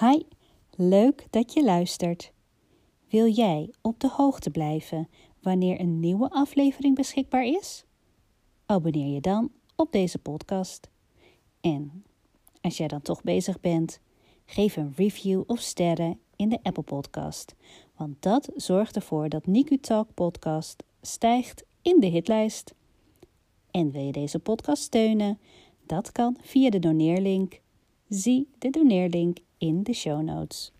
Hi, leuk dat je luistert. Wil jij op de hoogte blijven wanneer een nieuwe aflevering beschikbaar is? Abonneer je dan op deze podcast. En als jij dan toch bezig bent, geef een review of sterren in de Apple Podcast, want dat zorgt ervoor dat Niku Talk podcast stijgt in de hitlijst. En wil je deze podcast steunen? Dat kan via de doneerlink. Zie de doneerlink in de show notes.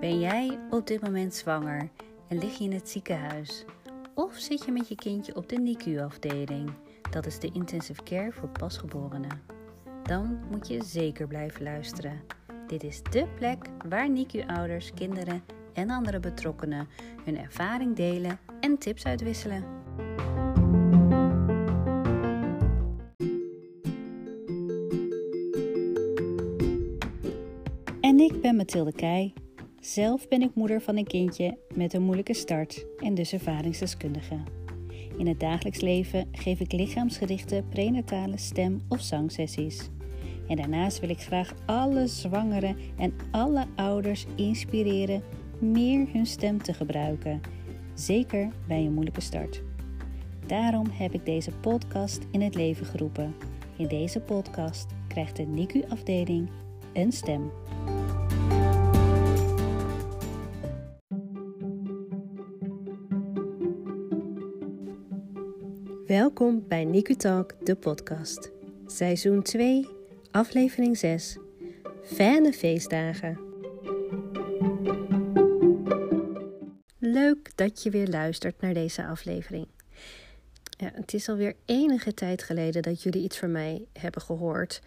Ben jij op dit moment zwanger en lig je in het ziekenhuis? Of zit je met je kindje op de NICU-afdeling? Dat is de intensive care voor pasgeborenen. Dan moet je zeker blijven luisteren. Dit is dé plek waar NICU-ouders, kinderen en andere betrokkenen hun ervaring delen en tips uitwisselen. Mathilde Keij. Zelf ben ik moeder van een kindje met een moeilijke start en dus ervaringsdeskundige. In het dagelijks leven geef ik lichaamsgerichte prenatale stem- of zangsessies. En daarnaast wil ik graag alle zwangeren en alle ouders inspireren meer hun stem te gebruiken, zeker bij een moeilijke start. Daarom heb ik deze podcast in het leven geroepen. In deze podcast krijgt de NICU-afdeling een stem. Welkom bij NICU Talk, de podcast. Seizoen 2, aflevering 6. Fijne feestdagen. Leuk dat je weer luistert naar deze aflevering. Ja, het is alweer enige tijd geleden dat jullie iets van mij hebben gehoord.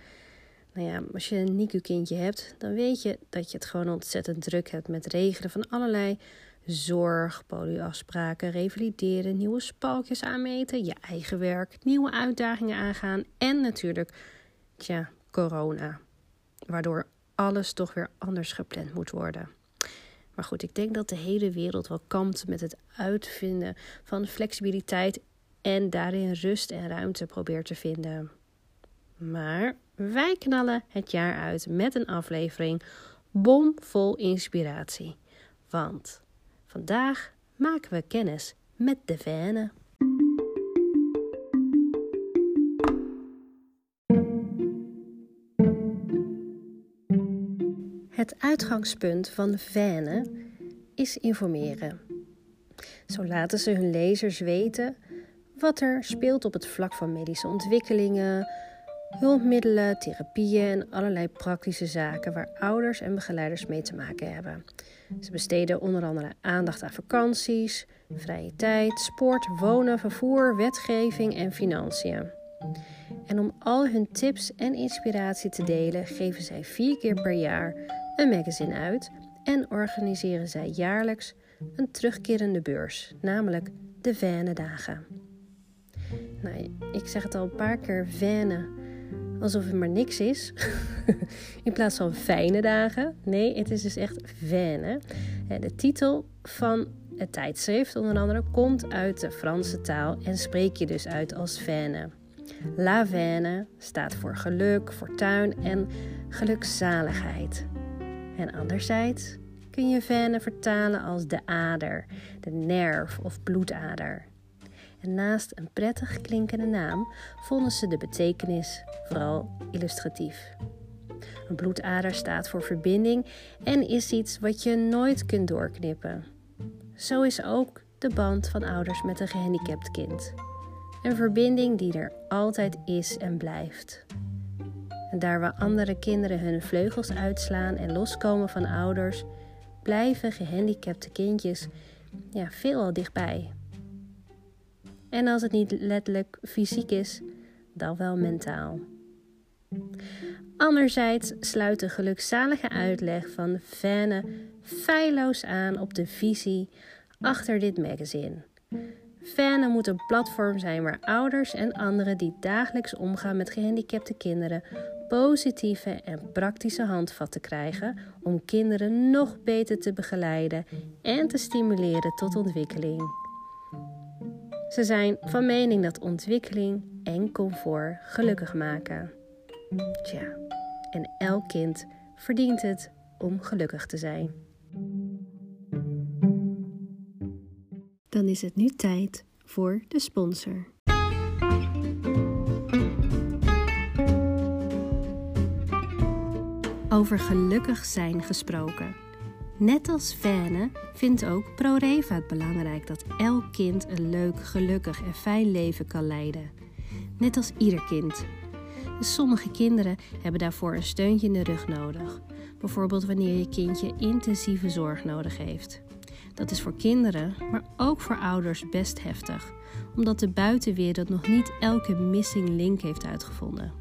Nou ja, als je een NICU-kindje hebt, dan weet je dat je het gewoon ontzettend druk hebt met regelen van allerlei zorg, polioafspraken, revalideren, nieuwe spalkjes aanmeten, je eigen werk, nieuwe uitdagingen aangaan en natuurlijk, tja, corona. Waardoor alles toch weer anders gepland moet worden. Maar goed, ik denk dat de hele wereld wel kampt met het uitvinden van flexibiliteit en daarin rust en ruimte probeert te vinden. Maar wij knallen het jaar uit met een aflevering bomvol inspiratie. Want vandaag maken we kennis met de Vene. Het uitgangspunt van de Vene is informeren. Zo laten ze hun lezers weten wat er speelt op het vlak van medische ontwikkelingen, hulpmiddelen, therapieën en allerlei praktische zaken waar ouders en begeleiders mee te maken hebben. Ze besteden onder andere aandacht aan vakanties, vrije tijd, sport, wonen, vervoer, wetgeving en financiën. En om al hun tips en inspiratie te delen, geven zij vier keer per jaar een magazine uit en organiseren zij jaarlijks een terugkerende beurs, namelijk de Vene Dagen. Nou, ik zeg het al een paar keer, Vene, alsof het maar niks is. In plaats van fijne dagen. Nee, het is dus echt Vene. De titel van het tijdschrift, onder andere, komt uit de Franse taal en spreek je dus uit als Vene. La Vene staat voor geluk, fortuin en gelukzaligheid. En anderzijds kun je Vene vertalen als de ader, de nerf of bloedader. Naast een prettig klinkende naam vonden ze de betekenis vooral illustratief. Een bloedader staat voor verbinding en is iets wat je nooit kunt doorknippen. Zo is ook de band van ouders met een gehandicapt kind. Een verbinding die er altijd is en blijft. En daar waar andere kinderen hun vleugels uitslaan en loskomen van ouders, blijven gehandicapte kindjes ja, veelal dichtbij. En als het niet letterlijk fysiek is, dan wel mentaal. Anderzijds sluit de gelukzalige uitleg van Fenne feilloos aan op de visie achter dit magazine. Fenne moet een platform zijn waar ouders en anderen die dagelijks omgaan met gehandicapte kinderen positieve en praktische handvatten krijgen om kinderen nog beter te begeleiden en te stimuleren tot ontwikkeling. Ze zijn van mening dat ontwikkeling en comfort gelukkig maken. Tja, en elk kind verdient het om gelukkig te zijn. Dan is het nu tijd voor de sponsor. Over gelukkig zijn gesproken. Net als Fane vindt ook ProReva het belangrijk dat elk kind een leuk, gelukkig en fijn leven kan leiden. Net als ieder kind. Dus sommige kinderen hebben daarvoor een steuntje in de rug nodig. Bijvoorbeeld wanneer je kindje intensieve zorg nodig heeft. Dat is voor kinderen, maar ook voor ouders best heftig, omdat de buitenwereld nog niet elke missing link heeft uitgevonden.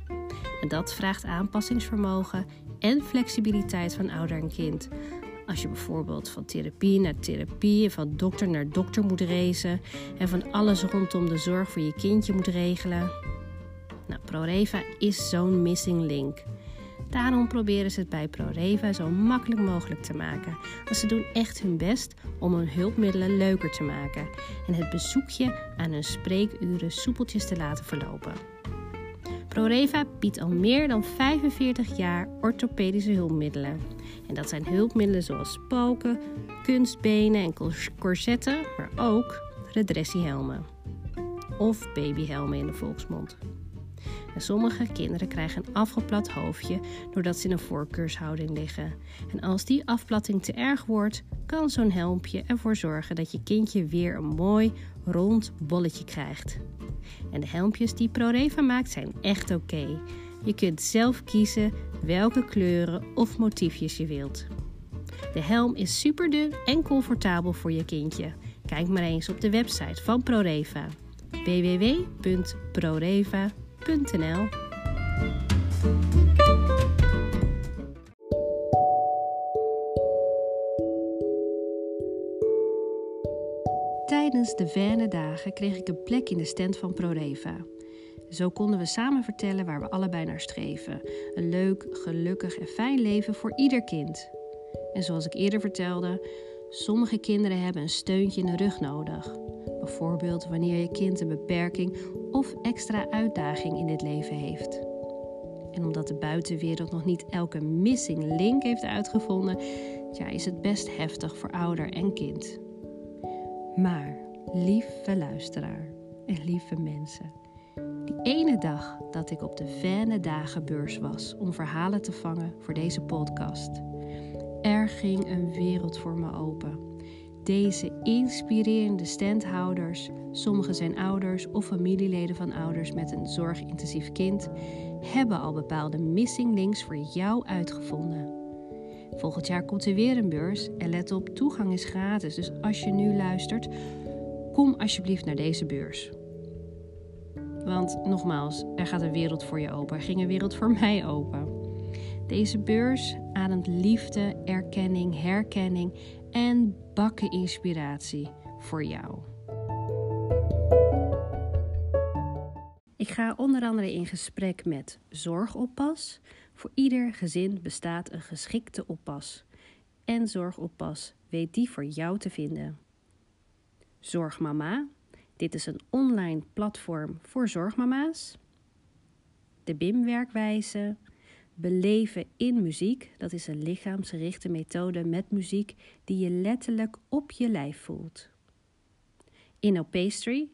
En dat vraagt aanpassingsvermogen en flexibiliteit van ouder en kind. Als je bijvoorbeeld van therapie naar therapie van dokter naar dokter moet racen en van alles rondom de zorg voor je kindje moet regelen. Nou, ProReva is zo'n missing link. Daarom proberen ze het bij ProReva zo makkelijk mogelijk te maken. Want ze doen echt hun best om hun hulpmiddelen leuker te maken en het bezoekje aan hun spreekuren soepeltjes te laten verlopen. ProReva biedt al meer dan 45 jaar orthopedische hulpmiddelen. En dat zijn hulpmiddelen zoals spoken, kunstbenen en corsetten, maar ook redressiehelmen. Of babyhelmen in de volksmond. En sommige kinderen krijgen een afgeplat hoofdje doordat ze in een voorkeurshouding liggen. En als die afplatting te erg wordt, kan zo'n helmpje ervoor zorgen dat je kindje weer een mooi rond bolletje krijgt. En de helmpjes die ProReva maakt zijn echt oké. Je kunt zelf kiezen welke kleuren of motiefjes je wilt. De helm is super dun en comfortabel voor je kindje. Kijk maar eens op de website van ProReva www.proreva.nl Tijdens de Verne dagen kreeg ik een plek in de stand van ProReva. Zo konden we samen vertellen waar we allebei naar streven. Een leuk, gelukkig en fijn leven voor ieder kind. En zoals ik eerder vertelde, sommige kinderen hebben een steuntje in de rug nodig. Bijvoorbeeld wanneer je kind een beperking of extra uitdaging in dit leven heeft. En omdat de buitenwereld nog niet elke missing link heeft uitgevonden, ja, is het best heftig voor ouder en kind. Maar, lieve luisteraar en lieve mensen, die ene dag dat ik op de Venne Dagenbeurs was om verhalen te vangen voor deze podcast, er ging een wereld voor me open. Deze inspirerende standhouders, sommigen zijn ouders of familieleden van ouders met een zorgintensief kind, hebben al bepaalde missing links voor jou uitgevonden. Volgend jaar komt er weer een beurs en let op, toegang is gratis. Dus als je nu luistert, kom alsjeblieft naar deze beurs. Want nogmaals, er gaat een wereld voor je open. Er ging een wereld voor mij open. Deze beurs ademt liefde, erkenning, herkenning en bakken inspiratie voor jou. Ik ga onder andere in gesprek met zorgoppas. Voor ieder gezin bestaat een geschikte oppas. En zorgoppas weet die voor jou te vinden. Zorgmama. Dit is een online platform voor zorgmama's. De BIM-werkwijze. Beleven in muziek. Dat is een lichaamsgerichte methode met muziek die je letterlijk op je lijf voelt. Inno Pastry.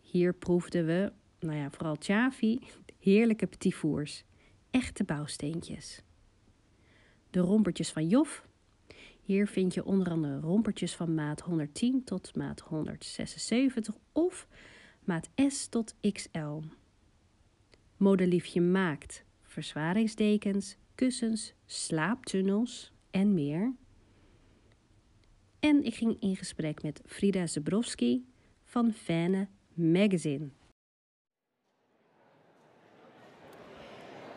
Hier proefden we, nou ja, vooral Chavi, heerlijke petit fours. Echte bouwsteentjes. De rompertjes van Jof. Hier vind je onder andere rompertjes van maat 110 tot maat 176 of maat S tot XL. Modeliefje maakt verzwaringsdekens, kussens, slaaptunnels en meer. En ik ging in gesprek met Frida Zebrowski van Fane Magazine.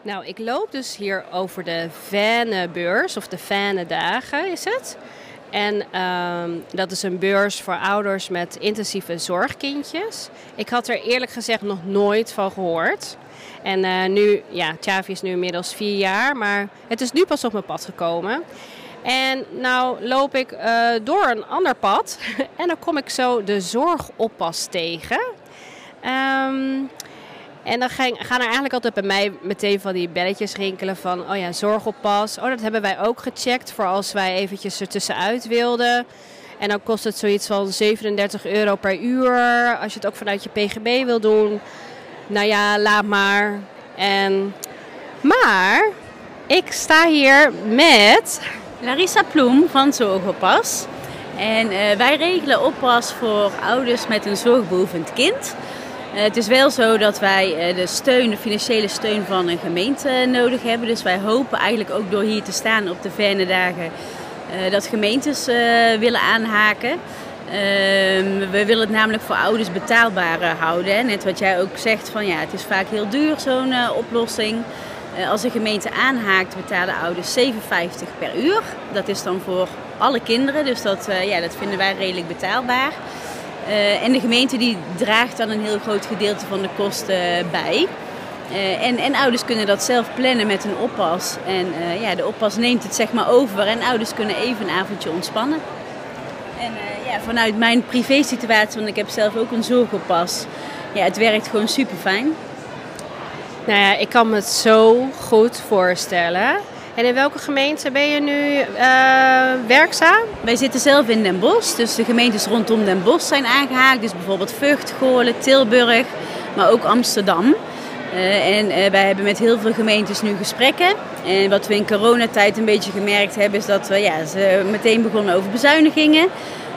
Nou, ik loop dus hier over de Vane-beurs, of de Vane-dagen is het. En ehm, dat is een beurs voor ouders met intensieve zorgkindjes. Ik had er eerlijk gezegd nog nooit van gehoord. En uh, nu, ja, Chavi is nu inmiddels vier jaar, maar het is nu pas op mijn pad gekomen. En nou loop ik uh, door een ander pad en dan kom ik zo de zorgoppas tegen. Um, En dan gaan, er eigenlijk altijd bij mij meteen van die belletjes rinkelen van, oh ja, zorgoppas. Oh, dat hebben wij ook gecheckt voor als wij eventjes er tussenuit wilden. En dan kost het zoiets van 37 euro per uur. Als je het ook vanuit je PGB wil doen, nou ja, laat maar. En, maar ik sta hier met... Larissa Ploem van Zorgoppas. En uh, wij regelen oppas voor ouders met een zorgbehoevend kind. Uh, het is wel zo dat wij uh, de steun, de financiële steun van een gemeente nodig hebben. Dus wij hopen eigenlijk ook door hier te staan op de Verne dagen dat gemeentes willen aanhaken. Ehm, we willen het namelijk voor ouders betaalbaar houden. Net wat jij ook zegt, van ja, het is vaak heel duur zo'n oplossing. Eh, als een gemeente aanhaakt, betalen ouders 7,50 per uur. Dat is dan voor alle kinderen, dus dat, eh, ja, dat vinden wij redelijk betaalbaar. Uh, en de gemeente die draagt dan een heel groot gedeelte van de kosten bij. Uh, en, en, ouders kunnen dat zelf plannen met een oppas. En ja, de oppas neemt het zeg maar over en ouders kunnen even een avondje ontspannen. En ja, vanuit mijn privé situatie, want ik heb zelf ook een zorgoppas, ja, het werkt gewoon super fijn. Nou ja, ik kan me het zo goed voorstellen. En in welke gemeente ben je nu uh, werkzaam? Wij zitten zelf in Den Bosch, dus de gemeentes rondom Den Bosch zijn aangehaakt. Dus bijvoorbeeld Vught, Goorlen, Tilburg, maar ook Amsterdam. Uh, en uh, wij hebben met heel veel gemeentes nu gesprekken. En wat we in coronatijd een beetje gemerkt hebben, is dat we ja, ze meteen begonnen over bezuinigingen.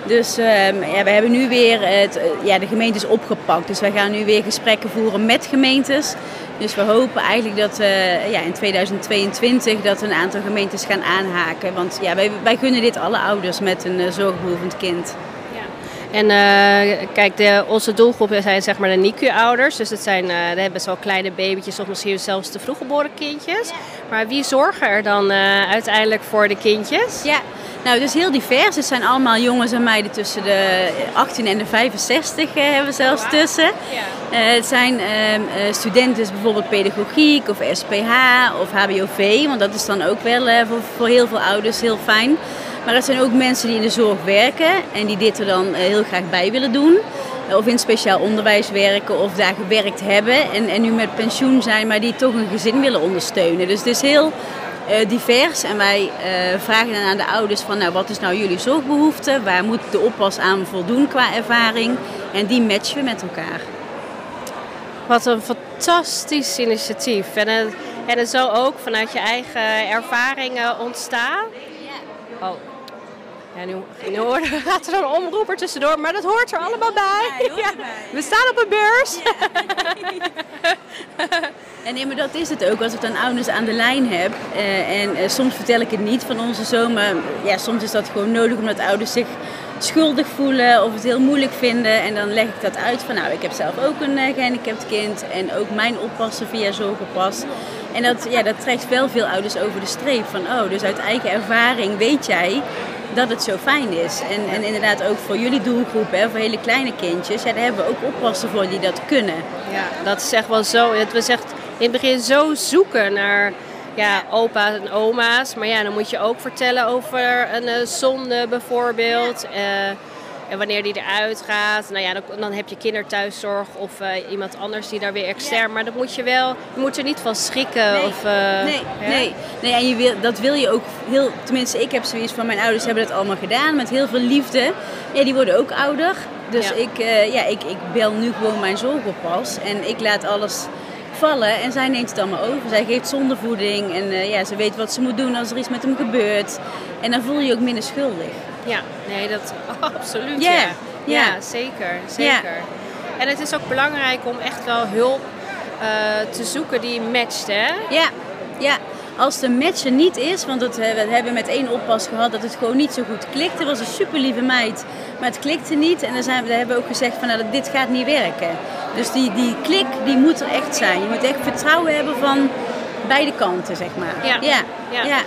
Dus ehm, ja, we hebben nu weer het, ja, de gemeentes opgepakt. Dus wij gaan nu weer gesprekken voeren met gemeentes. Dus we hopen eigenlijk dat uh, ja, in 2022 dat een aantal gemeentes gaan aanhaken. Want ja, wij, wij gunnen dit alle ouders met een uh, zorgbehoevend kind. En uh, kijk, de, onze doelgroep zijn zeg maar de NICU-ouders. Dus dat zijn, uh, dat hebben zo kleine babytjes of misschien zelfs te vroeg geboren kindjes. Maar wie zorgen er dan uh, uiteindelijk voor de kindjes? Ja, nou, het is heel divers. Het zijn allemaal jongens en meiden tussen de 18 en de 65 uh, hebben we zelfs oh, tussen. Ja. Het zijn uh, studenten bijvoorbeeld pedagogiek of SPH of HBOV. Want dat is dan ook wel voor, voor, heel veel ouders heel fijn. Maar het zijn ook mensen die in de zorg werken en die dit er dan heel graag bij willen doen. Of in speciaal onderwijs werken of daar gewerkt hebben en, en nu met pensioen zijn, maar die toch een gezin willen ondersteunen. Dus het is heel uh, divers. En wij uh, vragen dan aan de ouders van nou, wat is nou jullie zorgbehoefte? Waar moet de oppas aan voldoen qua ervaring? En die matchen we met elkaar. Wat een fantastisch initiatief. En het, en het zal ook vanuit je eigen ervaringen ontstaan. Oh, ja, nu, nu hoor, gaat er een omroeper tussendoor, maar dat hoort er allemaal bij. Ja, we staan op een beurs. Ja. en nee, maar dat is het ook. Als ik dan ouders aan de lijn heb eh, en eh, soms vertel ik het niet van onze zoon, maar ja, soms is dat gewoon nodig omdat ouders zich schuldig voelen of het heel moeilijk vinden. En dan leg ik dat uit van nou, ik heb zelf ook een uh, gehandicapt kind en ook mijn oppassen via zorgoppas. En dat, ja, dat trekt wel veel ouders over de streep van oh, dus uit eigen ervaring weet jij dat het zo fijn is. En, en inderdaad ook voor jullie doelgroep, hè, voor hele kleine kindjes, ja, daar hebben we ook oppassen voor die dat kunnen. Ja, dat is echt wel zo. Het was echt in het begin zo zoeken naar ja, opa's en oma's. Maar ja, dan moet je ook vertellen over een uh, zonde bijvoorbeeld. Uh, en wanneer die eruit gaat, nou ja, dan, dan heb je kinderthuiszorg of uh, iemand anders die daar weer extern. Maar dat moet je wel, je moet er niet van schrikken. Nee, of, uh, nee, nee, nee. En je wil, dat wil je ook heel, tenminste ik heb zoiets van mijn ouders hebben dat allemaal gedaan met heel veel liefde. Ja, die worden ook ouder. Dus ja. Ik, uh, ja, ik, ik bel nu gewoon mijn zorgoppas en ik laat alles vallen en zij neemt het allemaal over. Zij geeft zondevoeding en ja, ze weet wat ze moet doen als er iets met hem gebeurt. En dan voel je je ook minder schuldig. Ja, nee, dat absoluut. Yeah. Ja. Ja. ja, zeker. zeker. En het is ook belangrijk om echt wel hulp uh, te zoeken die matcht, hè? Ja, ja. Als de match er niet is, want we hebben met één oppas gehad dat het gewoon niet zo goed klikte. Het was een super lieve meid, maar het klikte niet. En dan, zijn we, dan hebben we ook gezegd van nou, dit gaat niet werken. Dus die, die klik die moet er echt zijn. Je moet echt vertrouwen hebben van beide kanten, zeg maar. Ja. ja. ja.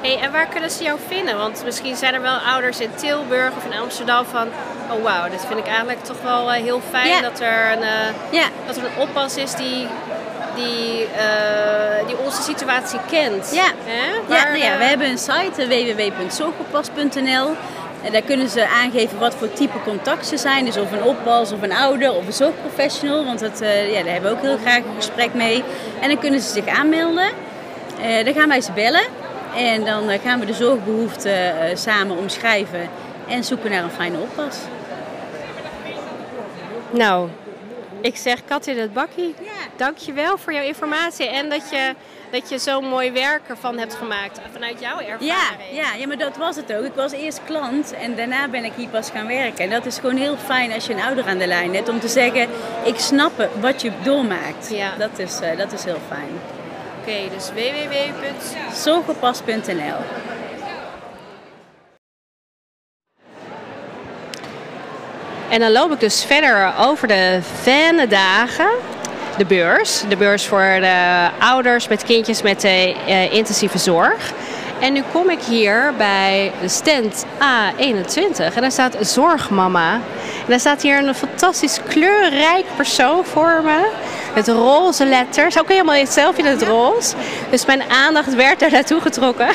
Hey, en waar kunnen ze jou vinden? Want misschien zijn er wel ouders in Tilburg of in Amsterdam van... Oh wauw, dit vind ik eigenlijk toch wel uh, heel fijn ja. dat, er een, uh, ja. dat er een oppas is die, die, uh, die onze situatie kent. Ja? Waar, ja, nou ja we hebben een site www.zorgoppas.nl En daar kunnen ze aangeven wat voor type contact ze zijn. Dus of een oppas, of een ouder, of een zorgprofessional. Want dat, uh, ja, daar hebben we ook heel graag een gesprek mee. En dan kunnen ze zich aanmelden. Dan gaan wij ze bellen. En dan uh, gaan we de zorgbehoeften samen omschrijven. En zoeken naar een fijne oppas. Nou, ik zeg Katja het Bakkie. Ja. Dankjewel voor jouw informatie. En dat je dat je zo'n mooi werk ervan hebt gemaakt vanuit jouw ervaring. Ja, ja, ja, maar dat was het ook. Ik was eerst klant en daarna ben ik hier pas gaan werken. En dat is gewoon heel fijn als je een ouder aan de lijn hebt om te zeggen: ik snap wat je doormaakt. Ja. Dat, is, uh, dat is heel fijn. Oké, dus www.zorgoppas.nl En dan loop ik dus verder over de fijne dagen de beurs. De beurs voor de ouders met kindjes met de, uh, intensieve zorg. En nu kom ik hier bij de stand A21 en daar staat Zorgmama. En daar staat hier een fantastisch kleurrijk persoon voor me. Met roze letters. Ook helemaal zelf in het roze. Dus mijn aandacht werd er naartoe getrokken.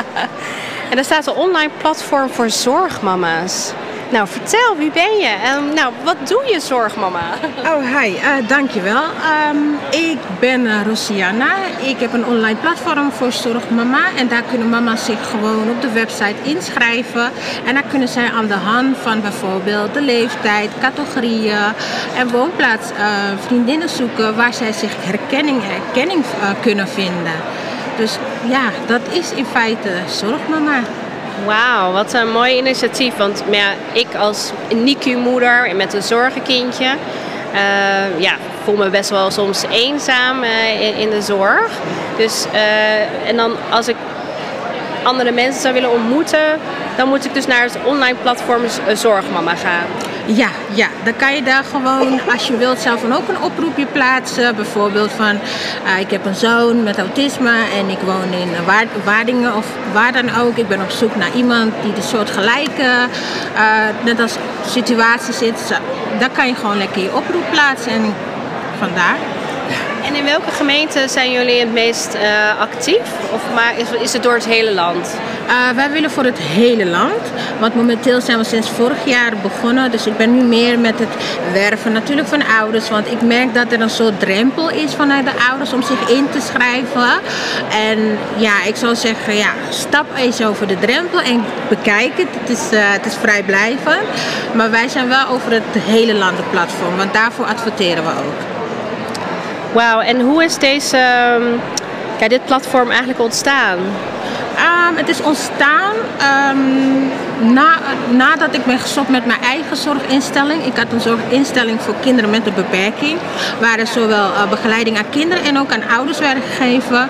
en daar staat een online platform voor zorgmama's. Nou, vertel, wie ben je? En nou, wat doe je zorgmama? Oh, hi, uh, dankjewel. Um, ik ben uh, Rosiana. Ik heb een online platform voor zorgmama. En daar kunnen mama's zich gewoon op de website inschrijven. En daar kunnen zij aan de hand van bijvoorbeeld de leeftijd, categorieën en woonplaats uh, vriendinnen zoeken waar zij zich herkenning, herkenning kunnen vinden. Dus ja, dat is in feite zorgmama. Wauw, wat een mooi initiatief. Want ja, ik als NICU-moeder met een zorgenkindje... Uh, ja, voel me best wel soms eenzaam uh, in, de zorg. Dus, uh, en dan als ik andere mensen zou willen ontmoeten... dan moet ik dus naar het online platform Zorgmama gaan. Ja, ja, dan kan je daar gewoon, als je wilt, zelf ook een oproepje plaatsen. Bijvoorbeeld van, uh, ik heb een zoon met autisme en ik woon in Waardingen of waar dan ook. Ik ben op zoek naar iemand die de soortgelijke, uh, net als situatie zit. Daar kan je gewoon lekker je oproep plaatsen en vandaar. En in welke gemeente zijn jullie het meest uh, actief? Of maar is, is het door het hele land? Uh, wij willen voor het hele land. Want momenteel zijn we sinds vorig jaar begonnen. Dus ik ben nu meer met het werven natuurlijk van ouders. Want ik merk dat er een soort drempel is vanuit de ouders om zich in te schrijven. En ja, ik zou zeggen, ja, stap eens over de drempel en bekijk het. Het is, uh, het is vrijblijvend. Maar wij zijn wel over het hele land platform. Want daarvoor adverteren we ook. Wauw, en hoe is deze, um, dit platform eigenlijk ontstaan? Um, het is ontstaan um, na, nadat ik ben gestopt met mijn eigen zorginstelling. Ik had een zorginstelling voor kinderen met een beperking. Waar er zowel uh, begeleiding aan kinderen en ook aan ouders werden gegeven.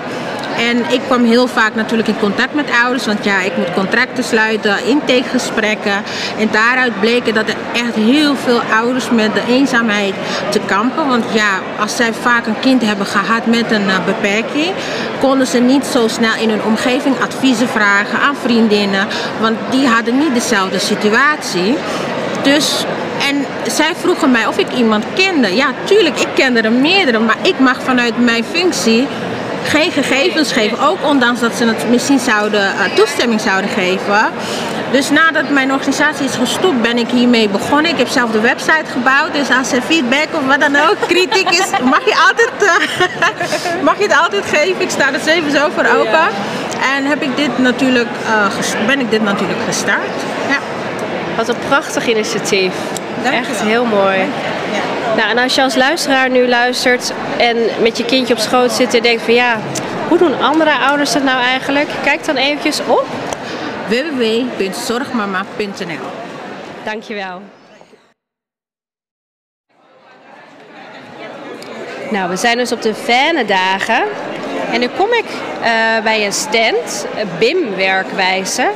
En ik kwam heel vaak natuurlijk in contact met ouders, want ja, ik moet contracten sluiten, intakegesprekken. En daaruit bleken dat er echt heel veel ouders met de eenzaamheid te kampen. Want ja, als zij vaak een kind hebben gehad met een uh, beperking, konden ze niet zo snel in hun omgeving adviezen vragen aan vriendinnen, want die hadden niet dezelfde situatie. Dus en zij vroegen mij of ik iemand kende. Ja, tuurlijk, ik kende er meerdere, maar ik mag vanuit mijn functie geen gegevens geven. Ook ondanks dat ze het misschien zouden, uh, toestemming zouden geven. Dus nadat mijn organisatie is gestopt ben ik hiermee begonnen. Ik heb zelf de website gebouwd. Dus als er feedback of wat dan ook, kritiek is, mag je, altijd, uh, mag je het altijd geven. Ik sta er zo voor open. En heb ik dit natuurlijk, uh, ben ik dit natuurlijk gestart. Ja. Wat een prachtig initiatief. Echt heel mooi. Nou, en als je als luisteraar nu luistert en met je kindje op schoot zit en denkt van ja, hoe doen andere ouders dat nou eigenlijk? Kijk dan eventjes op www.zorgmama.nl Dankjewel. Nou, we zijn dus op de dagen. En nu kom ik uh, bij een stand, BIM-werkwijze.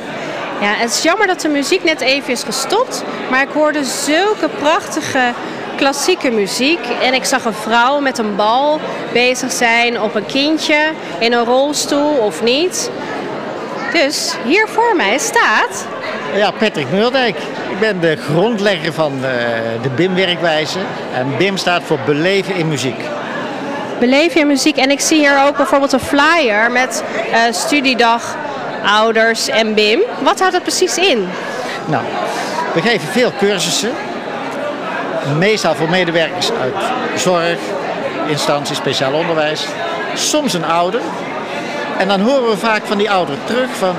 Ja, het is jammer dat de muziek net even is gestopt. Maar ik hoorde zulke prachtige klassieke muziek. En ik zag een vrouw met een bal bezig zijn op een kindje in een rolstoel of niet. Dus hier voor mij staat. Ja, Patrick Meurdijk. Ik ben de grondlegger van de, eh, de BIM-werkwijze. En BIM staat voor Beleven in Muziek. Beleven in muziek. En ik zie hier ook bijvoorbeeld een flyer met uh, studiedag, ouders en BIM. Wat houdt dat precies in? Nou, we geven veel cursussen. Meestal voor medewerkers uit zorg, instanties, speciaal onderwijs. Soms een ouder. En dan horen we vaak van die ouderen terug van...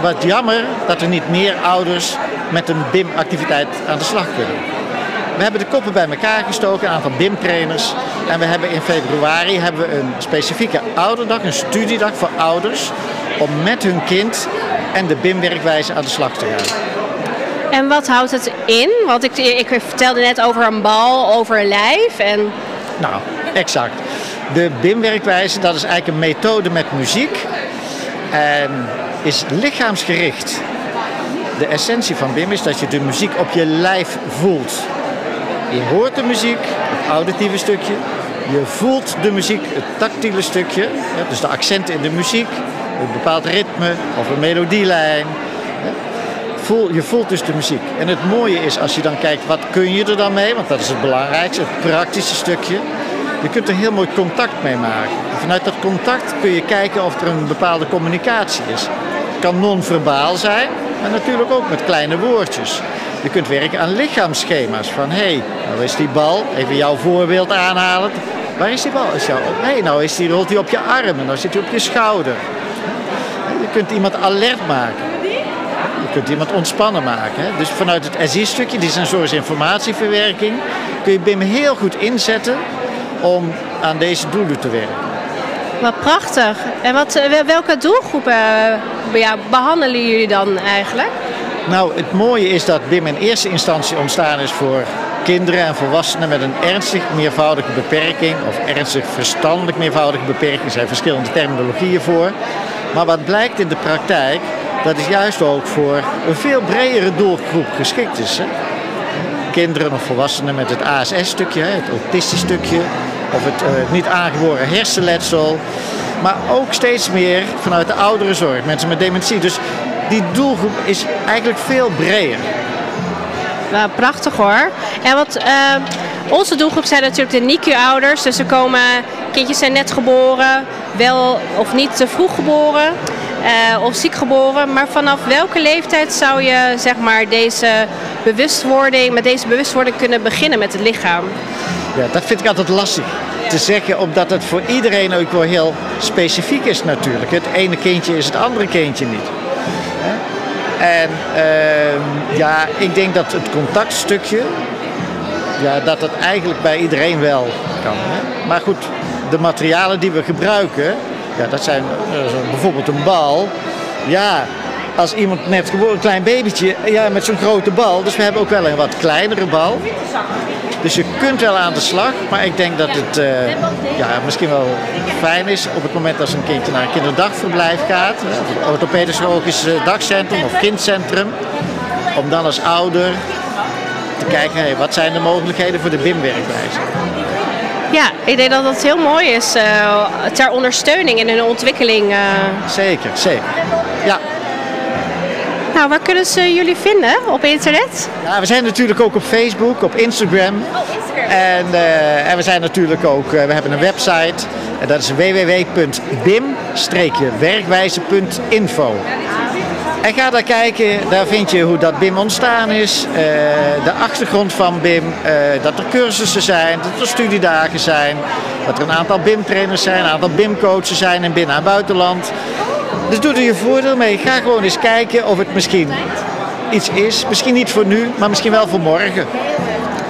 wat jammer dat er niet meer ouders met een BIM-activiteit aan de slag kunnen. We hebben de koppen bij elkaar gestoken, een aantal BIM-trainers. En we hebben in februari hebben we een specifieke ouderdag, een studiedag voor ouders. Om met hun kind en de BIM-werkwijze aan de slag te gaan. En wat houdt het in? Want ik, ik vertelde net over een bal, over een lijf. En... Nou, exact. De BIM-werkwijze, dat is eigenlijk een methode met muziek. En is lichaamsgericht. De essentie van BIM is dat je de muziek op je lijf voelt. Je hoort de muziek, het auditieve stukje. Je voelt de muziek, het tactiele stukje. Dus de accenten in de muziek, een bepaald ritme of een melodielijn. Voel, je voelt dus de muziek. En het mooie is als je dan kijkt, wat kun je er dan mee? Want dat is het belangrijkste, het praktische stukje. Je kunt er heel mooi contact mee maken. vanuit dat contact kun je kijken of er een bepaalde communicatie is. Het kan non-verbaal zijn, maar natuurlijk ook met kleine woordjes. Je kunt werken aan lichaamsschema's. Van hé, hey, nou is die bal, even jouw voorbeeld aanhalen. Waar is die bal? Is jouw, nee, nou is die, rolt hij op je arm en nou zit hij op je schouder. Je kunt iemand alert maken. Je kunt iemand ontspannen maken. Dus vanuit het SI-stukje, die sensorische informatieverwerking, kun je BIM heel goed inzetten om aan deze doelen te werken. Wat prachtig. En wat, eh, welke doelgroepen eh, ja, behandelen jullie dan eigenlijk? Nou, het mooie is dat BIM in eerste instantie ontstaan is voor kinderen en volwassenen met een ernstig meervoudige beperking of ernstig verstandelijk meervoudige beperking. Er zijn verschillende terminologieën voor. Maar wat blijkt in de praktijk, dat is juist ook voor een veel bredere doelgroep geschikt is. Hè? Kinderen of volwassenen met het ASS-stukje, het autistisch stukje, of het uh, niet aangeboren hersenletsel. Maar ook steeds meer vanuit de ouderenzorg, mensen met dementie. Dus die doelgroep is eigenlijk veel breder. Nou, prachtig hoor. En wat, uh, onze doelgroep zijn natuurlijk de NICU-ouders. Dus er komen, kindjes zijn net geboren, wel of niet te vroeg geboren. Uh, of ziek geboren. Maar vanaf welke leeftijd zou je zeg maar, deze bewustwording, met deze bewustwording kunnen beginnen met het lichaam? Ja, dat vind ik altijd lastig te zeggen, omdat het voor iedereen ook wel heel specifiek is natuurlijk. Het ene kindje is het andere kindje niet. En uh, ja, ik denk dat het contactstukje, ja, dat dat eigenlijk bij iedereen wel kan. Maar goed, de materialen die we gebruiken, ja, dat zijn uh, bijvoorbeeld een bal. Ja, als iemand net geboren, een klein babytje, ja, met zo'n grote bal. Dus we hebben ook wel een wat kleinere bal. Dus je kunt wel aan de slag, maar ik denk dat het uh, ja, misschien wel fijn is op het moment als een kindje naar een kinderdagverblijf gaat, een orthopedisch chirurgisch dagcentrum of kindcentrum, om dan als ouder te kijken, wat zijn de mogelijkheden voor de BIM-werkwijze. Ja, ik denk dat dat heel mooi is uh, ter ondersteuning in hun ontwikkeling. Uh... Zeker, zeker. Ja, nou, waar kunnen ze jullie vinden op internet? Ja, we zijn natuurlijk ook op Facebook, op Instagram. Oh, Instagram. En, uh, en we zijn natuurlijk ook, we hebben een website. En dat is www.bim-werkwijze.info. En ga daar kijken, daar vind je hoe dat BIM ontstaan is, uh, de achtergrond van BIM, dat er cursussen zijn, dat er studiedagen zijn, dat er een aantal BIM-trainers zijn, een aantal BIM-coaches zijn in binnen- en buitenland. Dus doe er je voordeel mee. Ga gewoon eens kijken of het misschien iets is. Misschien niet voor nu, maar misschien wel voor morgen.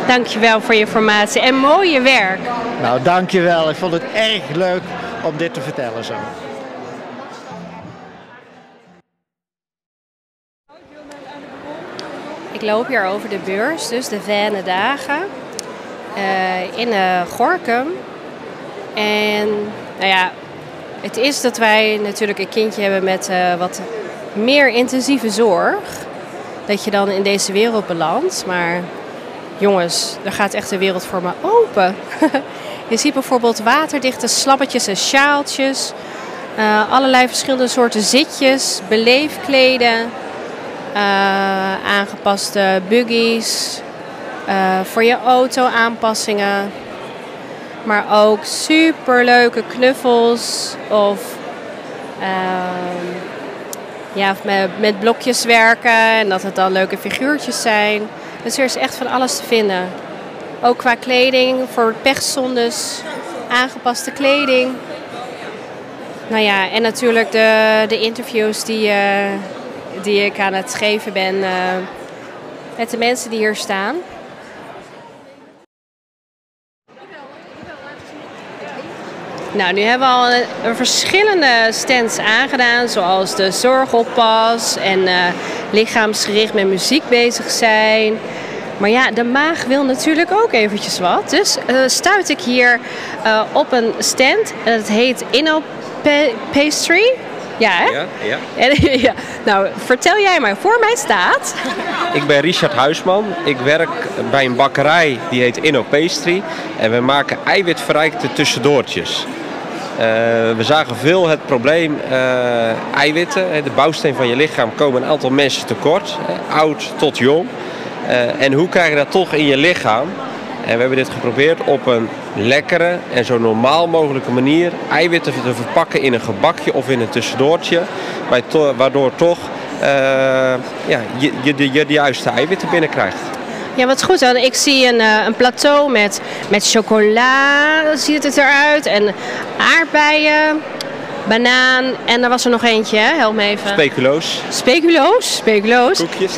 Dankjewel voor je informatie en mooie werk. Nou, dankjewel. Ik vond het erg leuk om dit te vertellen zo. Ik loop hier over de beurs, dus de Venne Dagen, uh, in uh, Gorkum. En nou ja, het is dat wij natuurlijk een kindje hebben met uh, wat meer intensieve zorg. Dat je dan in deze wereld belandt. Maar jongens, er gaat echt de wereld voor me open. je ziet bijvoorbeeld waterdichte slappetjes en sjaaltjes. Allerlei verschillende soorten zitjes, beleefkleden. Uh, aangepaste buggies. voor je auto aanpassingen. Maar ook super leuke knuffels of uh, ja, met, met blokjes werken en dat het dan leuke figuurtjes zijn. Dus er is echt van alles te vinden. Ook qua kleding, voor pechzondes, aangepaste kleding. Nou ja, en natuurlijk de, de interviews die, uh, die ik aan het geven ben uh, met de mensen die hier staan. Nou, nu hebben we al verschillende stands aangedaan, zoals de zorgoppas en uh, lichaamsgericht met muziek bezig zijn. Maar ja, de maag wil natuurlijk ook eventjes wat. Dus uh, stuit ik hier op een stand. Het heet Inno Pastry. Ja, hè? Ja, ja. En, ja. Nou, vertel jij mij, voor mij staat... Ik ben Richard Huisman. Ik werk bij een bakkerij die heet Inno Pastry. En we maken eiwitverrijkte tussendoortjes. Uh, we zagen veel het probleem uh, eiwitten. De bouwsteen van je lichaam komen een aantal mensen tekort. Oud tot jong. Uh, en hoe krijg je dat toch in je lichaam? En we hebben dit geprobeerd op een lekkere en zo normaal mogelijke manier eiwitten te verpakken in een gebakje of in een tussendoortje. Waardoor toch ja, je, je, de juiste eiwitten binnenkrijgt. Ja, wat goed. Ik zie een, uh, een plateau met, met chocola, ziet het eruit. En aardbeien, banaan en er was er nog eentje, hè? help me even. Speculoos. Speculoos, speculoos. Koekjes.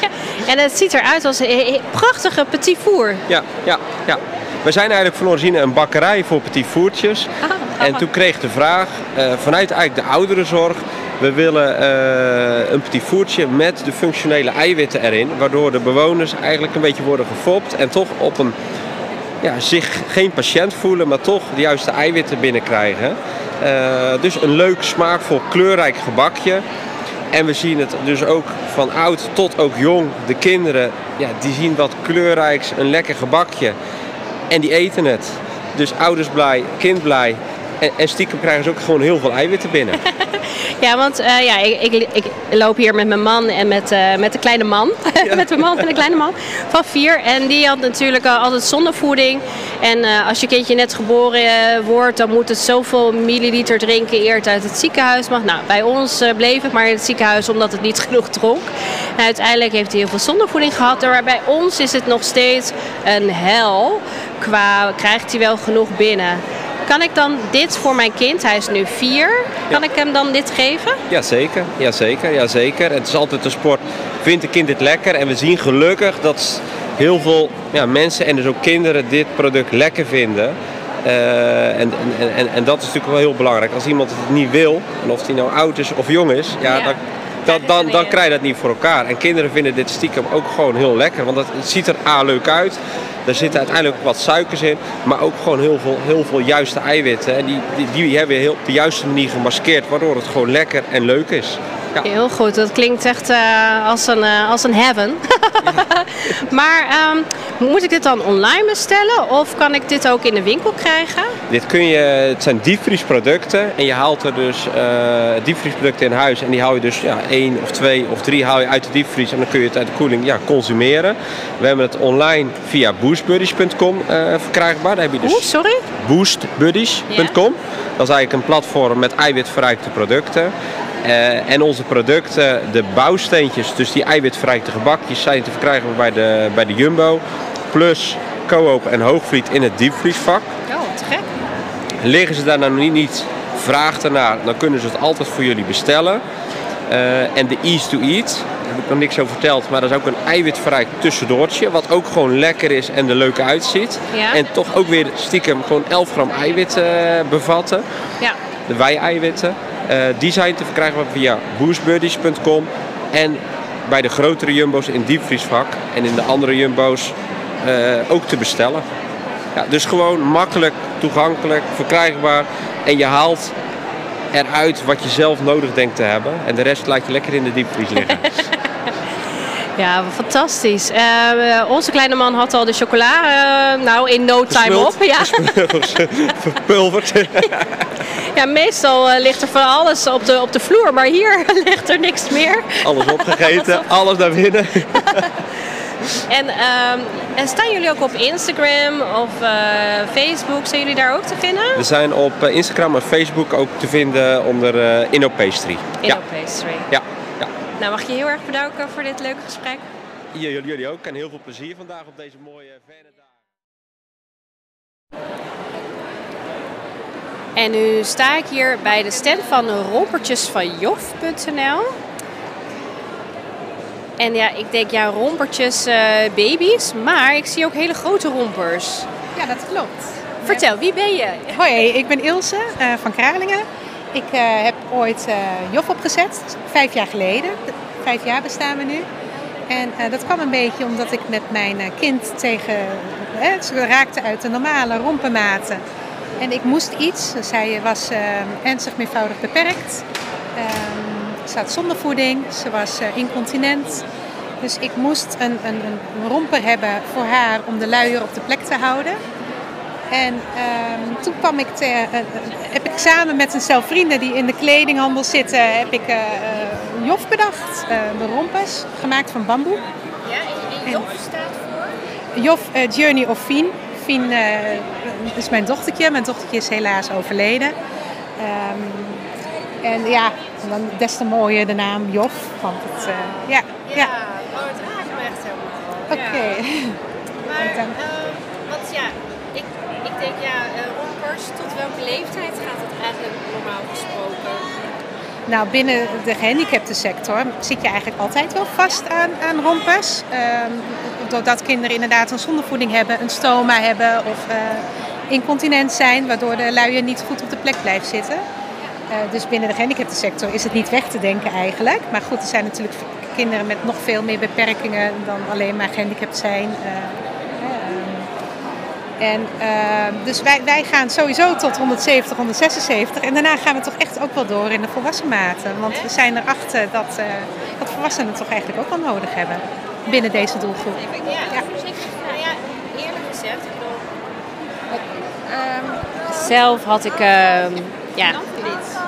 en het ziet eruit als een prachtige petit four. Ja, ja, ja. We zijn eigenlijk van origine een bakkerij voor petit fourtjes. Ah, en toen kreeg de vraag uh, vanuit eigenlijk de ouderenzorg we willen uh, een petit voertje met de functionele eiwitten erin. Waardoor de bewoners eigenlijk een beetje worden gefopt. En toch op een, ja, zich geen patiënt voelen, maar toch de juiste eiwitten binnenkrijgen. Uh, dus een leuk, smaakvol, kleurrijk gebakje. En we zien het dus ook van oud tot ook jong. De kinderen, ja, die zien wat kleurrijks, een lekker gebakje. En die eten het. Dus ouders blij, kind blij. En, en stiekem krijgen ze ook gewoon heel veel eiwitten binnen. Ja, want uh, ja, ik, ik, ik, loop hier met mijn man en met, uh, met de kleine man. Ja. met mijn man en de kleine man van vier. En die had natuurlijk uh, altijd zondevoeding. En als je kindje net geboren wordt, dan moet het zoveel milliliter drinken eer het uit het ziekenhuis mag. Nou, bij ons bleef het maar in het ziekenhuis omdat het niet genoeg dronk. En uiteindelijk heeft hij heel veel zondevoeding gehad. Maar bij ons is het nog steeds een hel. Qua krijgt hij wel genoeg binnen. Kan ik dan dit voor mijn kind, hij is nu vier, kan ik hem dan dit geven? Jazeker, jazeker, jazeker. Het is altijd een sport, vindt een kind dit lekker? En we zien gelukkig dat heel veel ja, mensen en dus ook kinderen dit product lekker vinden. Uh, en, en, en, en, dat is natuurlijk wel heel belangrijk. Als iemand het niet wil, en of hij nou oud is of jong is, ja, ja. dan dan, dan, dan krijg je dat niet voor elkaar. En kinderen vinden dit stiekem ook gewoon heel lekker. Want het, ziet er A leuk uit. Er zitten uiteindelijk wat suikers in. Maar ook gewoon heel veel, heel veel juiste eiwitten. En die, die, die hebben we heel, op de juiste manier gemaskeerd. Waardoor het gewoon lekker en leuk is. Ja. Heel goed, dat klinkt echt uh, als, een, uh, als een heaven. maar um, moet ik dit dan online bestellen of kan ik dit ook in de winkel krijgen? Dit kun je, het zijn diepvriesproducten en je haalt er dus uh, diepvriesproducten in huis en die haal je dus ja, één of twee of drie haal je uit de diepvries en dan kun je het uit de koeling ja, consumeren. We hebben het online via boostbuddies.com verkrijgbaar. Daar heb je dus Oeh, sorry? boostbuddies.com. Dat is eigenlijk een platform met eiwitverrijkte producten. Uh, en onze producten, de bouwsteentjes, dus die eiwitverrijkte gebakjes, zijn te verkrijgen bij de, bij de Jumbo. Plus Coop en Hoogvliet in het diepvriesvak. Oh, te gek. Liggen ze daar nou niet, niet vraag ernaar, dan kunnen ze het altijd voor jullie bestellen. Uh, en de Ease to Eat, daar heb ik nog niks over verteld, maar dat is ook een eiwitvrij tussendoortje. Wat ook gewoon lekker is en er leuk uitziet. Ja. En toch ook weer stiekem gewoon 11 gram eiwit uh, bevatten. Ja. De wei-eiwitten. Uh, die zijn te verkrijgen via boostbuddies.com en bij de grotere jumbo's in diepvriesvak en in de andere jumbo's uh, ook te bestellen. Ja, dus gewoon makkelijk, toegankelijk, verkrijgbaar en je haalt eruit wat je zelf nodig denkt te hebben en de rest laat je lekker in de diepvries liggen. Ja, fantastisch. Uh, onze kleine man had al de chocola, uh, nou in no time op. Ja. Verpulverd. ja, meestal uh, ligt er van alles op de, op de vloer, maar hier ligt er niks meer. Alles opgegeten, alles, op... alles naar binnen. en, um, en, staan jullie ook op Instagram of Facebook? Zijn jullie daar ook te vinden? We zijn op Instagram en Facebook ook te vinden onder Innopastry. Innopastry. Ja. ja. Nou, mag je heel erg bedanken voor dit leuke gesprek. Jullie, jullie ook en heel veel plezier vandaag op deze mooie Venendagen. En nu sta ik hier bij de stand van de rompertjes van jof.nl. En ja, ik denk ja, rompertjes, eh, baby's, maar ik zie ook hele grote rompers. Ja, dat klopt. Vertel, wie ben je? Hoi, ik ben Ilse eh, van Kralingen. Ik eh, heb ooit Jof opgezet, vijf jaar geleden. Vijf jaar bestaan we nu. En dat kwam een beetje omdat ik met mijn kind tegen... ze raakte uit de normale rompenmaten. En ik moest iets. Zij was eh, ernstig meervoudig beperkt. Ehm, ze had zondevoeding. Ze was eh, incontinent. Dus ik moest een, een, een romper hebben voor haar om de luier op de plek te houden. En ehm, toen kwam ik te, eh, eh, heb ik samen met een stel vrienden die in de kledinghandel zitten, heb ik eh, Jof bedacht. de rompers, gemaakt van bamboe. Ja, en Jof staat voor? Jof Journey of Fien. Fien eh, is mijn dochtertje. Mijn dochtertje is helaas overleden. Ehm, en ja, dan des te mooier de naam Jof. Want het, eh, ja, ja. oh, het raakt me echt helemaal. Oké. Maar, Want dan- eh, want ja, ik, ik denk ja, eh, rompers, tot welke leeftijd gaat het eigenlijk normaal gesproken? Nou, binnen de gehandicaptensector zit je eigenlijk altijd wel vast aan, aan rompers. Ehm, doordat kinderen inderdaad een zondevoeding hebben, een stoma hebben of eh, incontinent zijn, waardoor de luier niet goed op de plek blijft zitten. Eh, dus binnen de gehandicaptensector is het niet weg te denken eigenlijk. Maar goed, er zijn natuurlijk kinderen met nog veel meer beperkingen dan alleen maar gehandicapt zijn. Eh, en uh, dus wij, wij gaan sowieso tot 170, 176. En daarna gaan we toch echt ook wel door in de volwassen maten. Want we zijn erachter dat, uh, dat volwassenen toch eigenlijk ook wel nodig hebben binnen deze doelgroep. Ja, ja. Nou ja eerlijk gezegd, ik bedoel... Zelf had ik... Uh, ja,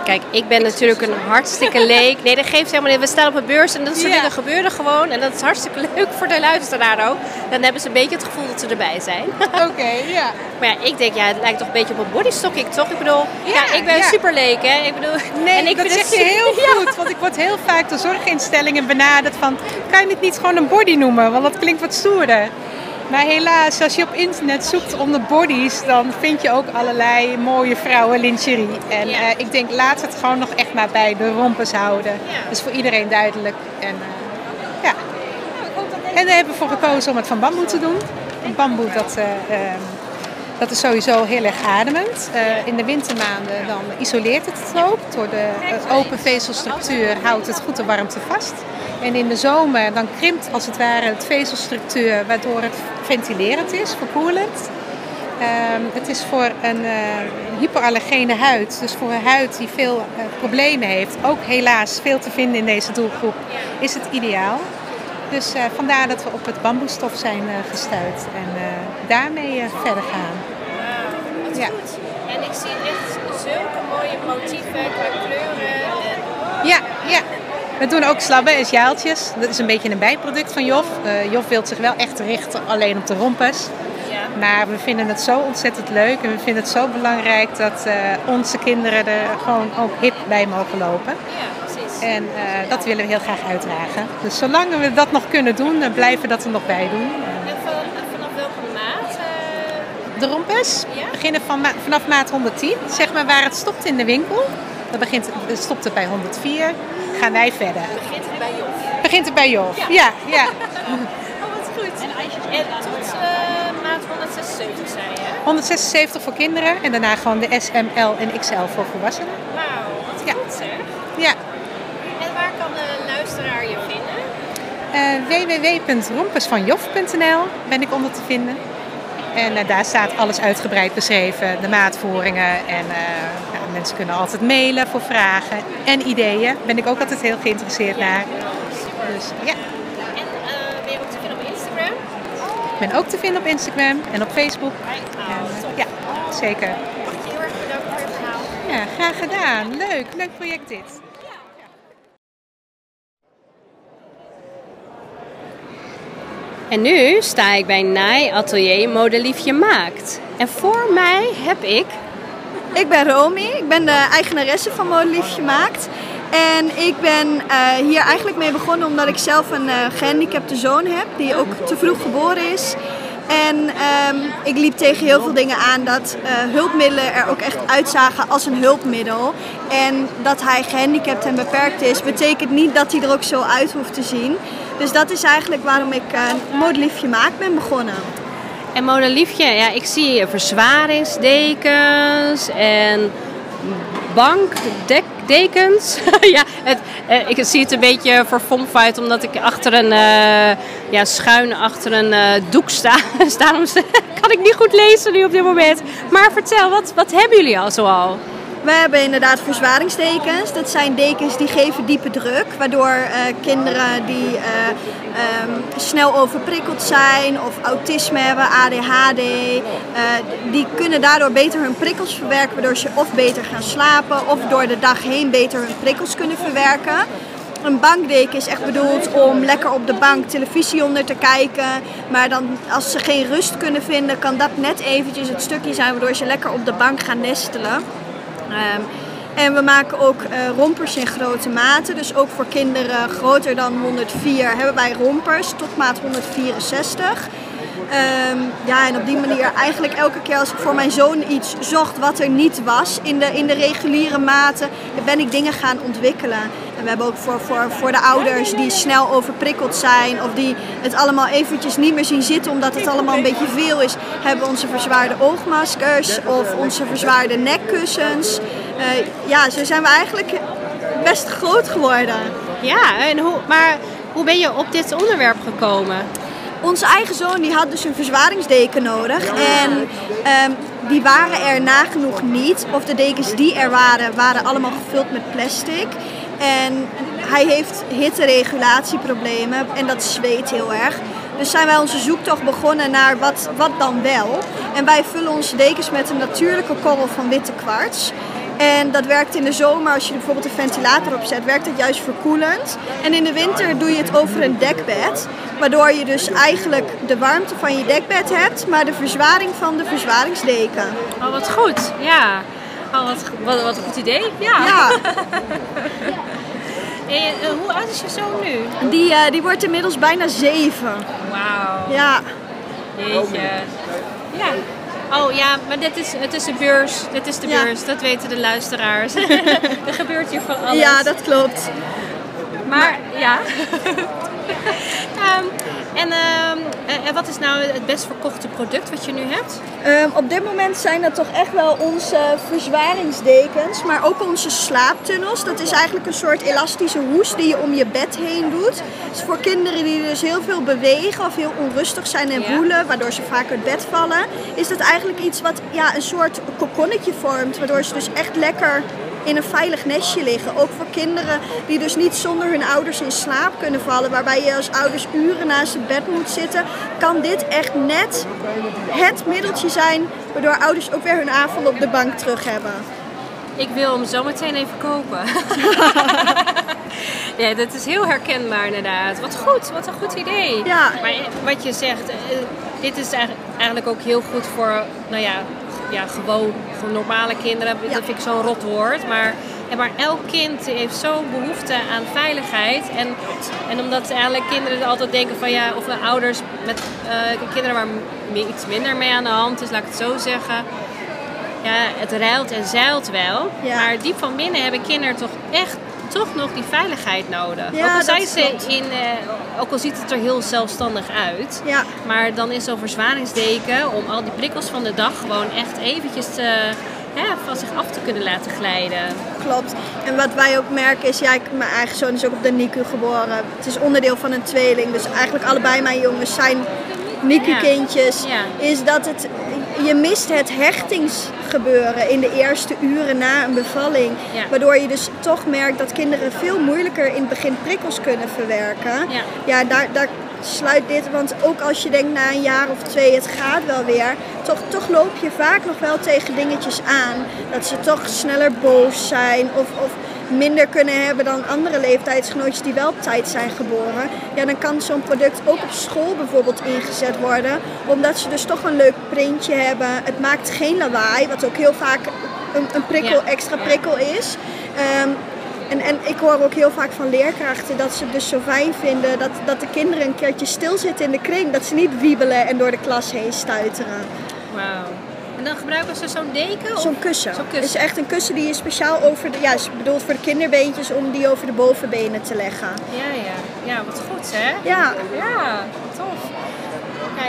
kijk, ik ben natuurlijk een hartstikke leek. Nee, dat geeft helemaal niet. We staan op een beurs en dat soort ja. dingen gebeuren gewoon. En dat is hartstikke leuk voor de luisteraar ook. Dan hebben ze een beetje het gevoel dat ze erbij zijn. Oké, okay, ja. Maar ja, ik denk, ja, het lijkt toch een beetje op een bodystocking, toch? Ik bedoel, ja, ja ik ben ja. super leek, hè. Ik bedoel, nee, en ik dat zeg je heel goed. Want ik word heel vaak door zorginstellingen benaderd van... kan je het niet gewoon een body noemen? Want dat klinkt wat stoerder. Maar helaas, als je op internet zoekt onder bodies, dan vind je ook allerlei mooie vrouwen lingerie. En ja. uh, ik denk, laat het gewoon nog echt maar bij de rompers houden. Ja. Dat is voor iedereen duidelijk. En, uh, ja. en daar hebben we voor gekozen om het van bamboe te doen. Bamboe, dat, uh, dat is sowieso heel erg ademend. in de wintermaanden dan isoleert het het ook. Door de open vezelstructuur houdt het goed de warmte vast. En in de zomer dan krimpt als het ware het vezelstructuur, waardoor het ventilerend is, verkoelend. Um, het is voor een uh, hypoallergene huid, dus voor een huid die veel uh, problemen heeft, ook helaas veel te vinden in deze doelgroep, is het ideaal. Dus uh, vandaar dat we op het bamboestof zijn gestuurd en daarmee verder gaan. Wauw, wat ja. goed. En ik zie echt zulke mooie motieven qua kleuren. En... Ja, ja. We doen ook slabben en sjaaltjes. Dat is een beetje een bijproduct van Jof. Uh, Jof wil zich wel echt richten alleen op de rompers. Ja. Maar we vinden het zo ontzettend leuk en we vinden het zo belangrijk dat uh, onze kinderen er gewoon ook hip bij mogen lopen. Ja, precies. En uh, dat willen we heel graag uitdragen. Dus zolang we dat nog kunnen doen, dan blijven we dat er nog bij doen. En van, vanaf welke maat? De rompers ja? beginnen van ma vanaf maat 110, zeg maar waar het stopt in de winkel. Dan begint, het stopt het bij 104 gaan wij verder. Begint het bij Jof? Begint het bij Jof, ja. ja, ja. oh, wat goed. En, en tot uh, maat 176 zei je? 176 voor kinderen en daarna gewoon de S, M, L en XL voor volwassenen. Wauw, wat ja. goed zeg. Ja. En waar kan de luisteraar je vinden? Uh, www.rompesvanjof.nl ben ik onder te vinden. En uh, daar staat alles uitgebreid beschreven, de maatvoeringen en uh, ja, mensen kunnen altijd mailen voor vragen en ideeën. Ben ik ook altijd heel geïnteresseerd naar. Dus ja. En uh, ben je ook te vinden op Instagram? Ik ben ook te vinden op Instagram en op Facebook. Oh, en, ja, zeker. Heel erg bedanken voor het verhaal? Ja, graag gedaan. Leuk, leuk project dit. En nu sta ik bij Naai Atelier Modeliefje Maakt. En voor mij heb ik... Ik ben Romy, ik ben de eigenaresse van Modeliefje Maakt. En ik ben uh, hier eigenlijk mee begonnen omdat ik zelf een uh, gehandicapte zoon heb, die ook te vroeg geboren is. En um, ik liep tegen heel veel dingen aan dat uh, hulpmiddelen er ook echt uitzagen als een hulpmiddel. En dat hij gehandicapt en beperkt is, betekent niet dat hij er ook zo uit hoeft te zien. Dus dat is eigenlijk waarom ik uh, Modeliefje Maak ben begonnen. En Modeliefje, ja, ik zie verzwaringsdekens en bankdekens. ja, het, eh, ik zie het een beetje verfomfeit omdat ik achter een, uh, ja, schuin achter een uh, doek sta. Daarom kan ik niet goed lezen nu op dit moment. Maar vertel, wat, wat hebben jullie al zoal? We hebben inderdaad verzwaringsdekens. Dat zijn dekens die geven diepe druk, waardoor uh, kinderen die uh, um, snel overprikkeld zijn of autisme hebben, ADHD, uh, die kunnen daardoor beter hun prikkels verwerken, waardoor ze of beter gaan slapen of door de dag heen beter hun prikkels kunnen verwerken. Een bankdeken is echt bedoeld om lekker op de bank televisie onder te kijken. Maar dan als ze geen rust kunnen vinden, kan dat net eventjes het stukje zijn waardoor ze lekker op de bank gaan nestelen. Um, en we maken ook uh, rompers in grote maten. Dus ook voor kinderen groter dan 104 hebben wij rompers tot maat 164. Um, ja, en op die manier eigenlijk elke keer als ik voor mijn zoon iets zocht wat er niet was in de, in de reguliere maten, ben ik dingen gaan ontwikkelen. En we hebben ook voor, voor, voor de ouders die snel overprikkeld zijn of die het allemaal eventjes niet meer zien zitten omdat het allemaal een beetje veel is, hebben onze verzwaarde oogmaskers of onze verzwaarde nekkussens. Uh, ja, zo zijn we eigenlijk best groot geworden. Ja, en hoe, maar hoe ben je op dit onderwerp gekomen? Onze eigen zoon die had dus een verzwaringsdeken nodig. En um, die waren er nagenoeg niet. Of de dekens die er waren, waren allemaal gevuld met plastic. En hij heeft hitteregulatieproblemen en dat zweet heel erg. Dus zijn wij onze zoektocht begonnen naar wat, wat dan wel. En wij vullen onze dekens met een natuurlijke korrel van witte kwarts. En dat werkt in de zomer, als je bijvoorbeeld een ventilator op zet, werkt dat juist verkoelend. En in de winter doe je het over een dekbed. Waardoor je dus eigenlijk de warmte van je dekbed hebt, maar de verzwaring van de verzwaringsdeken. Oh, wat goed. Ja. Oh, wat, wat, wat een goed idee. Ja. ja. en, uh, hoe oud is je zoon nu? Die, uh, die wordt inmiddels bijna zeven. Wauw. Ja. Jeetje. Ja. Oh ja, maar dit is, het is de beurs. Dit is de ja. beurs, dat weten de luisteraars. er gebeurt hier van alles. Ja, dat klopt. Maar ja. um, en, um, en wat is nou het best verkochte product wat je nu hebt? Um, op dit moment zijn dat toch echt wel onze verzwaringsdekens, maar ook onze slaaptunnels. Dat is eigenlijk een soort elastische hoes die je om je bed heen doet. Dus voor kinderen die dus heel veel bewegen of heel onrustig zijn en ja. woelen, waardoor ze vaak uit bed vallen, is dat eigenlijk iets wat ja, een soort kokonnetje vormt, waardoor ze dus echt lekker in een veilig nestje liggen. Ook voor kinderen die dus niet zonder hun ouders in slaap kunnen vallen. Waarbij je als ouders uren naast het bed moet zitten. Kan dit echt net het middeltje zijn waardoor ouders ook weer hun avond op de bank terug hebben. Ik wil hem zo meteen even kopen. ja, dat is heel herkenbaar inderdaad. Wat goed, wat een goed idee. Ja. Maar wat je zegt, dit is eigenlijk ook heel goed voor, nou ja, ja, gewoon, gewoon normale kinderen. Ja. Dat vind ik zo'n rot woord. Maar, maar elk kind heeft zo'n behoefte aan veiligheid. En, en omdat eigenlijk kinderen altijd denken van ja, of de ouders met uh, kinderen waar iets minder mee aan de hand is, laat ik het zo zeggen. Ja, het ruilt en zeilt wel. Ja. Maar diep van binnen hebben kinderen toch echt toch nog die veiligheid nodig. Ja, ook, al zijn ze in, uh, ook al ziet het er heel zelfstandig uit. Ja. Maar dan is zo'n verzwaringsdeken om al die prikkels van de dag gewoon echt eventjes te, hè, van zich af te kunnen laten glijden. Klopt. En wat wij ook merken is, ja, ik, mijn eigen zoon is ook op de NICU geboren. Het is onderdeel van een tweeling. Dus eigenlijk allebei mijn jongens zijn Ja. Is dat het, je mist het hechtingsgebeuren in de eerste uren na een bevalling. Ja. Waardoor je dus toch merkt dat kinderen veel moeilijker in het begin prikkels kunnen verwerken. Ja. ja daar, daar sluit dit, want ook als je denkt na een jaar of twee het gaat wel weer, toch, toch loop je vaak nog wel tegen dingetjes aan. Dat ze toch sneller boos zijn of, of minder kunnen hebben dan andere leeftijdsgenootjes die wel op tijd zijn geboren. Ja, dan kan zo'n product ook op school bijvoorbeeld ingezet worden. Omdat ze dus toch een leuk printje hebben. Het maakt geen lawaai, wat ook heel vaak een, een prikkel, Ja. extra prikkel is. Ehm, En, en ik hoor ook heel vaak van leerkrachten dat ze het dus zo fijn vinden dat, dat de kinderen een keertje stilzitten in de kring. Dat ze niet wiebelen en door de klas heen stuiteren. Wauw. Dan gebruiken ze zo'n deken? of- Zo'n kussen. Zo'n Het kussen. is echt een kussen die je speciaal over de, ja, is bedoeld voor de kinderbeentjes om die over de bovenbenen te leggen. Ja, ja. Ja, wat goed hè? Ja. Ja, tof.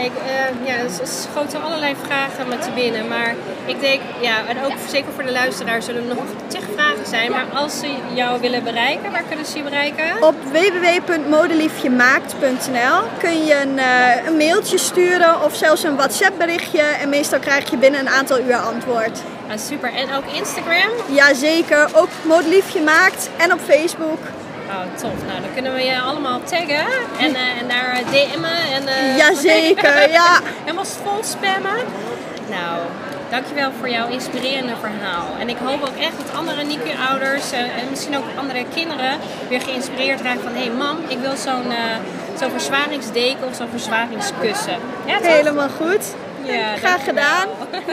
Ik, eh, ja, er schoten allerlei vragen me te binnen. Maar ik denk, ja, en ook zeker voor de luisteraars zullen nog tig zijn. Maar als ze jou willen bereiken, waar kunnen ze je bereiken? Op www.modeliefjemaakt.nl kun je een, eh, een mailtje sturen of zelfs een WhatsApp berichtje. En meestal krijg je binnen een aantal uur antwoord. Ah, super. En ook Instagram? Jazeker, ook Modeliefje Maakt en op Facebook. Oh, tof. Nou, dan kunnen we je allemaal taggen en, eh, en daar DM'en. En, eh, Jazeker, ja. Helemaal vol spammen. Nou, dankjewel voor jouw inspirerende verhaal. En ik hoop ook echt dat andere NICU-ouders eh, en misschien ook andere kinderen weer geïnspireerd raken van... hé hey mam, ik wil zo'n eh, zo'n verzwaringsdeken of zo'n verzwaringskussen. Ja? Helemaal goed. Ja, Graag gedaan.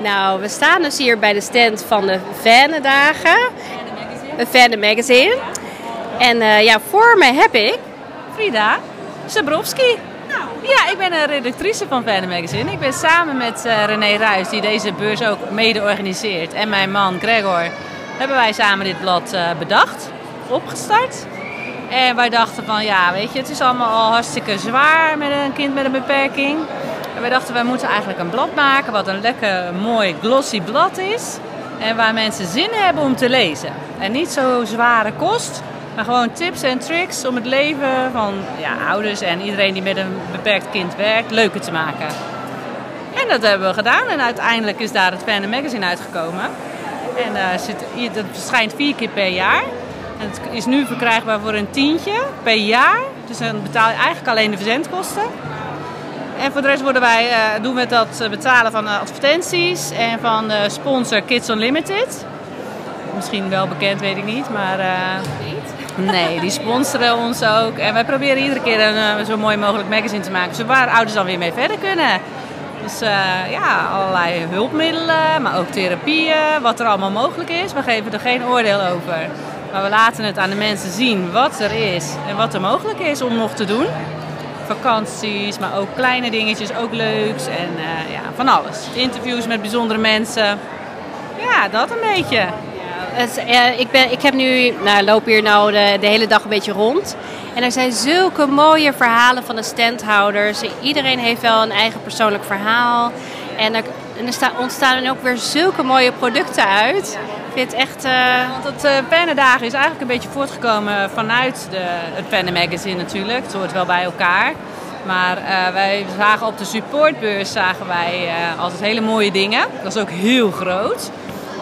Nou, we staan dus hier bij de stand van de Vanendagen. De Vanen Magazine. En eh, ja, voor me heb ik... Frida Zabrowski. Ja, ik ben een redactrice van Fan Magazine. Ik ben samen met eh, René Ruijs, die deze beurs ook mede organiseert, en mijn man Gregor, hebben wij samen dit blad eh, bedacht, opgestart. En wij dachten van, ja, weet je, het is allemaal al hartstikke zwaar met een kind met een beperking. En wij dachten, wij moeten eigenlijk een blad maken wat een lekker mooi glossy blad is. En waar mensen zin hebben om te lezen. En niet zo zware kost, maar gewoon tips en tricks om het leven van ja, ouders en iedereen die met een beperkt kind werkt leuker te maken. En dat hebben we gedaan en uiteindelijk is daar het Fan Magazine uitgekomen. En eh, dat verschijnt vier keer per jaar. En het is nu verkrijgbaar voor een tientje per jaar. Dus dan betaal je eigenlijk alleen de verzendkosten. En voor de rest worden wij, eh, doen we dat eh, betalen van advertenties en van sponsor Kids Unlimited. Misschien wel bekend, weet ik niet, maar... Nee, die sponsoren ons ook. En wij proberen iedere keer een eh, zo mooi mogelijk magazine te maken. Zodat waar ouders dan weer mee verder kunnen. Dus eh, ja, allerlei hulpmiddelen, maar ook therapieën, wat er allemaal mogelijk is. We geven er geen oordeel over. Maar we laten het aan de mensen zien wat er is en wat er mogelijk is om nog te doen. Vakanties, maar ook kleine dingetjes, ook leuks en eh, ja, van alles. Interviews met bijzondere mensen. Ja, dat een beetje. Eh, ik, ben, ik heb nu, nou, loop hier nou de, hele dag een beetje rond. En er zijn zulke mooie verhalen van de standhouders. Iedereen heeft wel een eigen persoonlijk verhaal. En er, er sta- ontstaan dan ook weer zulke mooie producten uit. Ik vind het echt... eh, Want het uh, is eigenlijk een beetje voortgekomen vanuit de, het Pennen Magazine natuurlijk. Het hoort wel bij elkaar. Maar wij zagen op de supportbeurs zagen wij altijd hele mooie dingen. Dat is ook heel groot.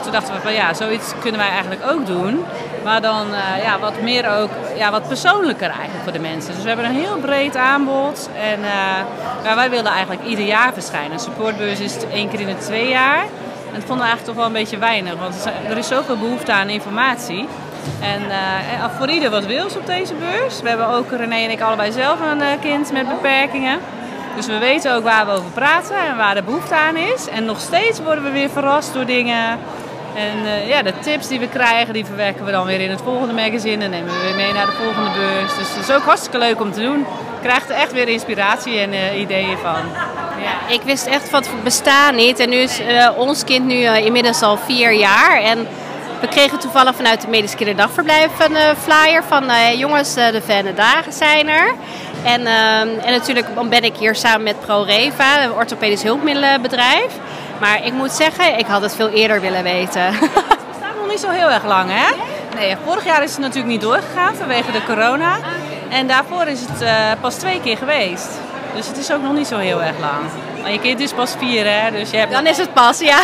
Toen dachten we van ja, zoiets kunnen wij eigenlijk ook doen. Maar dan eh, ja, wat meer ook, ja, wat persoonlijker eigenlijk voor de mensen. Dus we hebben een heel breed aanbod. En eh, ja, wij wilden eigenlijk ieder jaar verschijnen. Supportbeurs is één keer in de twee jaar. En dat vonden we eigenlijk toch wel een beetje weinig. Want er is zoveel behoefte aan informatie. En uh, voor ieder wat wils op deze beurs. We hebben ook René en ik allebei zelf een uh, kind met beperkingen. Dus we weten ook waar we over praten en waar de behoefte aan is. En nog steeds worden we weer verrast door dingen. En uh, ja, de tips die we krijgen, die verwerken we dan weer in het volgende magazine. En nemen we weer mee naar de volgende beurs. Dus het is ook hartstikke leuk om te doen. Je krijgt er echt weer inspiratie en uh, ideeën van. Ja, ik wist echt van het bestaan niet. En nu is uh, ons kind nu inmiddels al vier jaar. En we kregen toevallig vanuit het Medisch Kinderdagverblijf een flyer van jongens, de fijne dagen zijn er. En, ehm, en natuurlijk ben ik hier samen met ProReva, een orthopedisch hulpmiddelenbedrijf. Maar ik moet zeggen, ik had het veel eerder willen weten. Het bestaat nog niet zo heel erg lang, hè? Nee, vorig jaar is het natuurlijk niet doorgegaan vanwege de corona. En daarvoor is het uh, pas twee keer geweest. Dus het is ook nog niet zo heel erg lang. Maar je kind is pas vier, hè? Dus je hebt Dan is het pas, ja.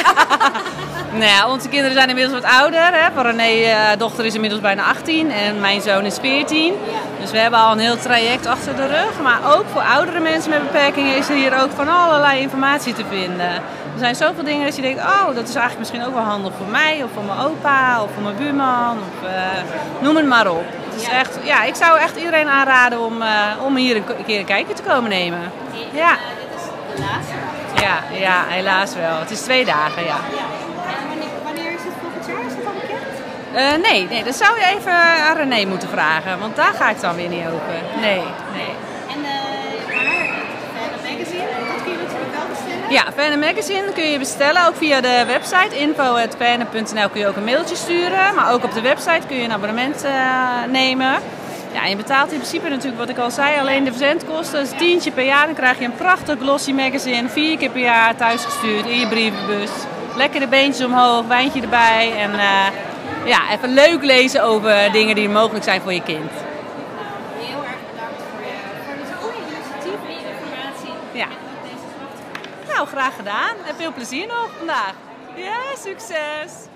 nou ja, onze kinderen zijn inmiddels wat ouder. Hè? René, uh, dochter is inmiddels bijna 18 en mijn zoon is 14. Dus we hebben al een heel traject achter de rug. Maar ook voor oudere mensen met beperkingen is er hier ook van allerlei informatie te vinden. Er zijn zoveel dingen dat je denkt, oh, dat is eigenlijk misschien ook wel handig voor mij, of voor mijn opa, of voor mijn buurman, of uh, noem het maar op. Het is echt, ja, ik zou echt iedereen aanraden om, uh, om hier een keer een kijkje te komen nemen. Ja. Dit is de laatste. Ja, ja, helaas wel. Het is twee dagen, ja. Wanneer is het volgend jaar? Is dat al bekend? Eh, nee, nee, dat zou je even aan René moeten vragen, want daar ga ik dan weer niet over. Nee, nee. En uh, maar het magazine, dat kun je natuurlijk wel bestellen. Ja, Verne Magazine kun je bestellen, ook via de website info.verne.nl kun je ook een mailtje sturen. Maar ook op de website kun je een abonnement uh, nemen. Ja, je betaalt in principe natuurlijk wat ik al zei, alleen de verzendkosten. Dus tientje per jaar, dan krijg je een prachtig glossy magazine, vier keer per jaar thuisgestuurd in je brievenbus. Lekker de beentjes omhoog, wijntje erbij en uh, ja, even leuk lezen over dingen die mogelijk zijn voor je kind. Heel erg bedankt voor, je, voor dit goede initiatief en je informatie. Ja. Nou, graag gedaan en veel plezier nog vandaag. Ja, succes!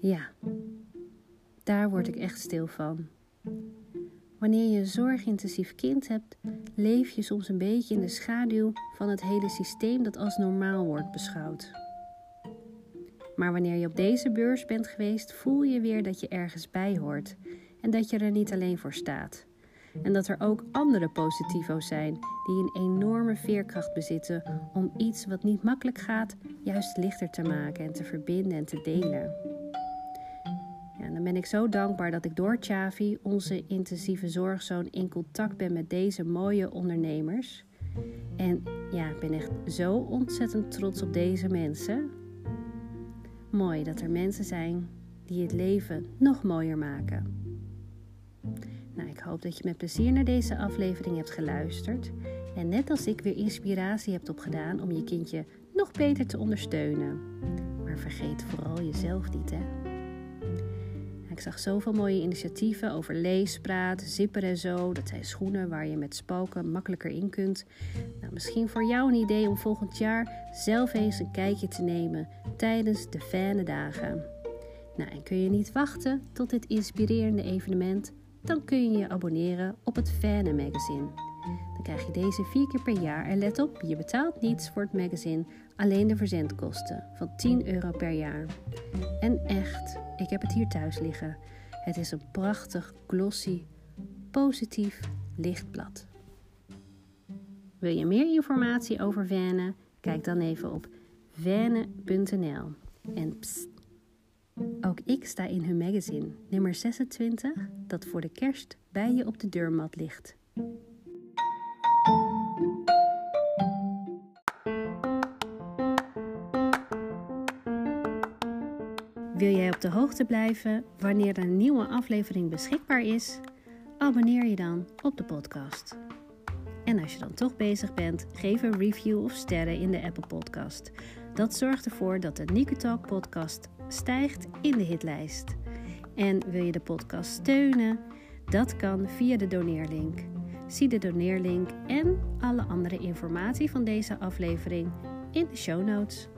Ja, daar word ik echt stil van. Wanneer je een zorgintensief kind hebt, leef je soms een beetje in de schaduw van het hele systeem dat als normaal wordt beschouwd. Maar wanneer je op deze beurs bent geweest, voel je weer dat je ergens bij hoort en dat je er niet alleen voor staat. En dat er ook andere positivo's zijn die een enorme veerkracht bezitten om iets wat niet makkelijk gaat, juist lichter te maken en te verbinden en te delen. Ja, dan ben ik zo dankbaar dat ik door Chavi, onze intensieve zorgzoon, in contact ben met deze mooie ondernemers. En ja, ik ben echt zo ontzettend trots op deze mensen. Mooi dat er mensen zijn die het leven nog mooier maken. Nou, ik hoop dat je met plezier naar deze aflevering hebt geluisterd. En net als ik weer inspiratie hebt opgedaan om je kindje nog beter te ondersteunen. Maar vergeet vooral jezelf niet, hè? Ik zag zoveel mooie initiatieven over leespraat, zipper en zo. Dat zijn schoenen waar je met spoken makkelijker in kunt. Nou, misschien voor jou een idee om volgend jaar zelf eens een kijkje te nemen tijdens de fijne dagen. Nou, en kun je niet wachten tot dit inspirerende evenement? Dan kun je je abonneren op het Fane Magazine. Dan krijg je deze vier keer per jaar. En let op, je betaalt niets voor het magazine, alleen de verzendkosten van 10 euro per jaar. En echt, ik heb het hier thuis liggen. Het is een prachtig, glossy, positief lichtblad. Wil je meer informatie over Vane? Kijk dan even op vane.nl. En pst, ook ik sta in hun magazine, nummer 26, dat voor de kerst bij je op de deurmat ligt. De hoogte blijven wanneer er een nieuwe aflevering beschikbaar is? Abonneer je dan op de podcast. En als je dan toch bezig bent, geef een review of sterren in de Apple Podcast. Dat zorgt ervoor dat de Nico Talk podcast stijgt in de hitlijst. En wil je de podcast steunen? Dat kan via de doneerlink. Zie de doneerlink en alle andere informatie van deze aflevering in de show notes.